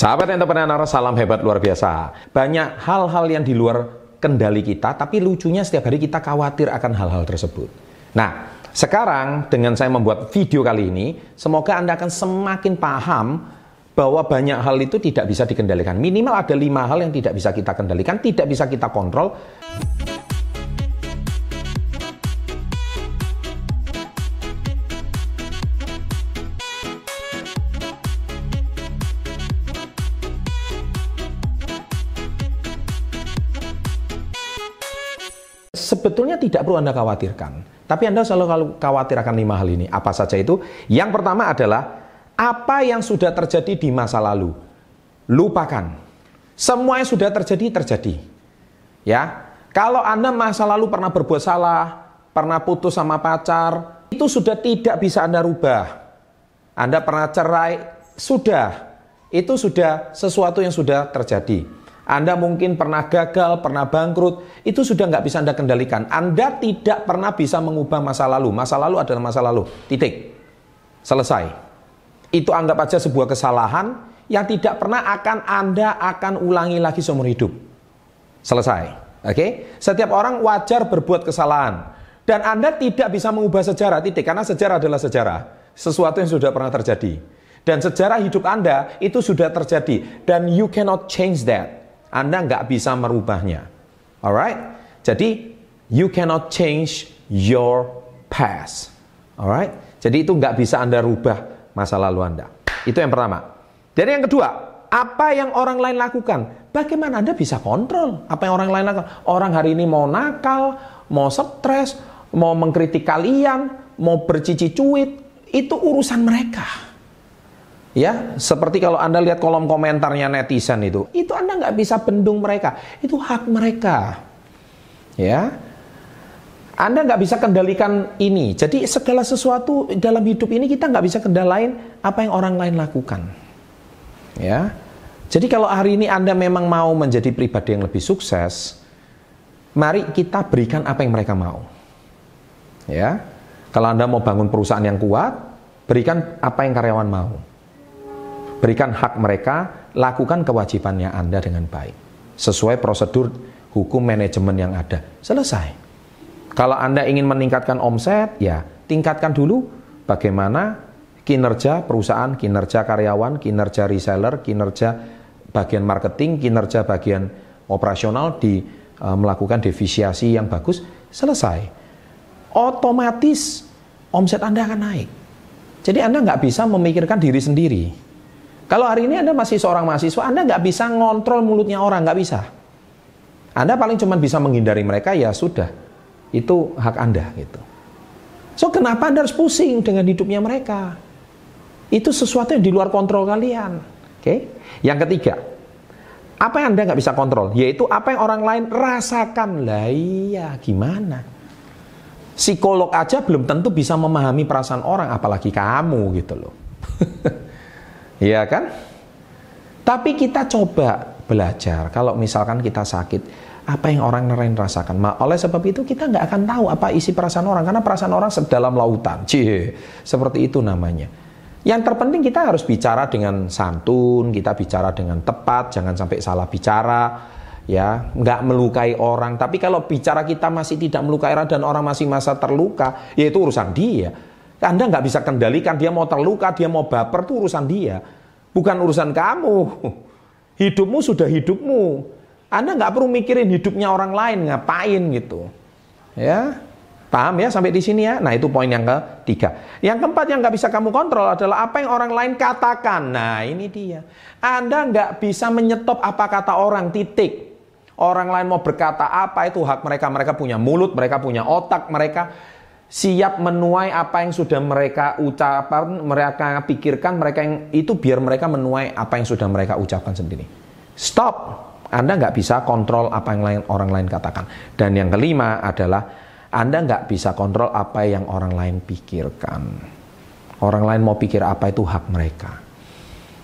Sahabat entrepreneur, salam hebat luar biasa. Banyak hal-hal yang di luar kendali kita, tapi lucunya setiap hari kita khawatir akan hal-hal tersebut. Nah, sekarang dengan saya membuat video kali ini, semoga Anda akan semakin paham bahwa banyak hal itu tidak bisa dikendalikan. Minimal ada lima hal yang tidak bisa kita kendalikan, tidak bisa kita kontrol. Sebetulnya tidak perlu Anda khawatirkan. Tapi Anda selalu khawatir akan lima hal ini. Apa saja itu? Yang pertama adalah apa yang sudah terjadi di masa lalu. Lupakan. Semua yang sudah terjadi, terjadi. Ya, Kalau Anda masa lalu pernah berbuat salah, pernah putus sama pacar, itu sudah tidak bisa Anda rubah. Anda pernah cerai, sudah. Itu sudah sesuatu yang sudah terjadi. Anda mungkin pernah gagal, pernah bangkrut, itu sudah nggak bisa Anda kendalikan. Anda tidak pernah bisa mengubah masa lalu. Masa lalu adalah masa lalu. Titik. Selesai. Itu anggap aja sebuah kesalahan yang tidak pernah akan Anda akan ulangi lagi seumur hidup. Selesai. Oke? Okay? Setiap orang wajar berbuat kesalahan. Dan Anda tidak bisa mengubah sejarah, titik. Karena sejarah adalah sejarah. Sesuatu yang sudah pernah terjadi. Dan sejarah hidup Anda itu sudah terjadi. Dan you cannot change that. Anda nggak bisa merubahnya. Alright? Jadi, you cannot change your past. Alright? Jadi itu nggak bisa Anda rubah masa lalu Anda. Itu yang pertama. Dan yang kedua, apa yang orang lain lakukan? Bagaimana Anda bisa kontrol apa yang orang lain lakukan? Orang hari ini mau nakal, mau stres, mau mengkritik kalian, mau bercici cuit, itu urusan mereka. Ya, seperti kalau Anda lihat kolom komentarnya netizen itu, itu Anda nggak bisa bendung mereka, itu hak mereka. Ya, Anda nggak bisa kendalikan ini. Jadi segala sesuatu dalam hidup ini kita nggak bisa kendalain apa yang orang lain lakukan. Ya, jadi kalau hari ini Anda memang mau menjadi pribadi yang lebih sukses, mari kita berikan apa yang mereka mau. Ya, kalau Anda mau bangun perusahaan yang kuat, berikan apa yang karyawan mau. Berikan hak mereka, lakukan kewajibannya Anda dengan baik. Sesuai prosedur hukum manajemen yang ada. Selesai. Kalau Anda ingin meningkatkan omset, ya tingkatkan dulu bagaimana kinerja perusahaan, kinerja karyawan, kinerja reseller, kinerja bagian marketing, kinerja bagian operasional di e, melakukan defisiasi yang bagus, selesai. Otomatis omset Anda akan naik. Jadi Anda nggak bisa memikirkan diri sendiri. Kalau hari ini Anda masih seorang mahasiswa, Anda nggak bisa ngontrol mulutnya orang, nggak bisa. Anda paling cuma bisa menghindari mereka, ya sudah. Itu hak Anda gitu. So kenapa Anda harus pusing dengan hidupnya mereka? Itu sesuatu yang di luar kontrol kalian. Oke. Okay? Yang ketiga, apa yang Anda nggak bisa kontrol? Yaitu apa yang orang lain rasakan. Lah iya, gimana? Psikolog aja belum tentu bisa memahami perasaan orang, apalagi kamu gitu loh. Iya kan? Tapi kita coba belajar. Kalau misalkan kita sakit, apa yang orang lain rasakan. Ma, oleh sebab itu kita nggak akan tahu apa isi perasaan orang karena perasaan orang sedalam lautan. Cie, seperti itu namanya. Yang terpenting kita harus bicara dengan santun, kita bicara dengan tepat, jangan sampai salah bicara, ya, nggak melukai orang. Tapi kalau bicara kita masih tidak melukai orang dan orang masih masa terluka, ya itu urusan dia. Anda nggak bisa kendalikan dia mau terluka, dia mau baper itu urusan dia. Bukan urusan kamu. Hidupmu sudah hidupmu. Anda nggak perlu mikirin hidupnya orang lain, ngapain gitu. Ya, Paham ya sampai di sini ya? Nah itu poin yang ketiga. Yang keempat yang nggak bisa kamu kontrol adalah apa yang orang lain katakan. Nah ini dia. Anda nggak bisa menyetop apa kata orang titik. Orang lain mau berkata apa itu hak mereka. Mereka punya mulut, mereka punya otak, mereka siap menuai apa yang sudah mereka ucapkan, mereka pikirkan, mereka yang itu biar mereka menuai apa yang sudah mereka ucapkan sendiri. Stop. Anda nggak bisa kontrol apa yang lain, orang lain katakan. Dan yang kelima adalah Anda nggak bisa kontrol apa yang orang lain pikirkan. Orang lain mau pikir apa itu hak mereka.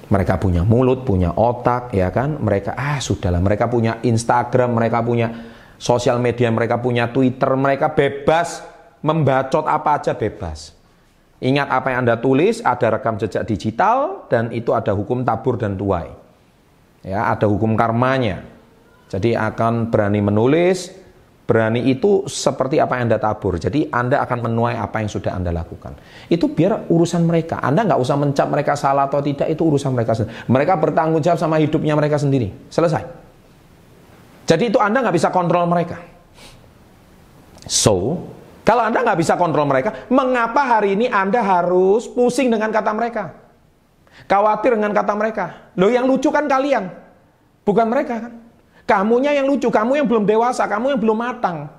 Mereka punya mulut, punya otak, ya kan? Mereka ah sudahlah, mereka punya Instagram, mereka punya sosial media, mereka punya Twitter, mereka bebas membacot apa aja bebas. Ingat apa yang Anda tulis, ada rekam jejak digital, dan itu ada hukum tabur dan tuai. Ya, ada hukum karmanya. Jadi akan berani menulis, berani itu seperti apa yang Anda tabur. Jadi Anda akan menuai apa yang sudah Anda lakukan. Itu biar urusan mereka. Anda nggak usah mencap mereka salah atau tidak, itu urusan mereka sendiri. Mereka bertanggung jawab sama hidupnya mereka sendiri. Selesai. Jadi itu Anda nggak bisa kontrol mereka. So, kalau Anda nggak bisa kontrol mereka, mengapa hari ini Anda harus pusing dengan kata mereka? Khawatir dengan kata mereka. Loh yang lucu kan kalian, bukan mereka kan? Kamunya yang lucu, kamu yang belum dewasa, kamu yang belum matang.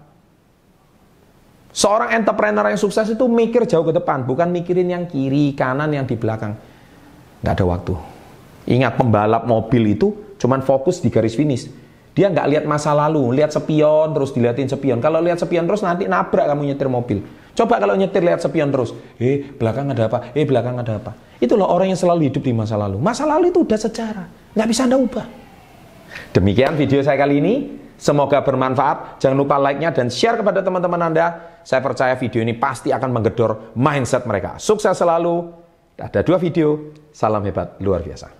Seorang entrepreneur yang sukses itu mikir jauh ke depan, bukan mikirin yang kiri, kanan, yang di belakang. Nggak ada waktu. Ingat pembalap mobil itu cuman fokus di garis finish. Dia nggak lihat masa lalu, lihat spion terus dilihatin spion. Kalau lihat spion terus nanti nabrak kamu nyetir mobil. Coba kalau nyetir lihat spion terus, eh belakang ada apa, eh belakang ada apa. Itulah orang yang selalu hidup di masa lalu. Masa lalu itu udah sejarah, nggak bisa anda ubah. Demikian video saya kali ini. Semoga bermanfaat. Jangan lupa like-nya dan share kepada teman-teman Anda. Saya percaya video ini pasti akan menggedor mindset mereka. Sukses selalu. Ada dua video. Salam hebat luar biasa.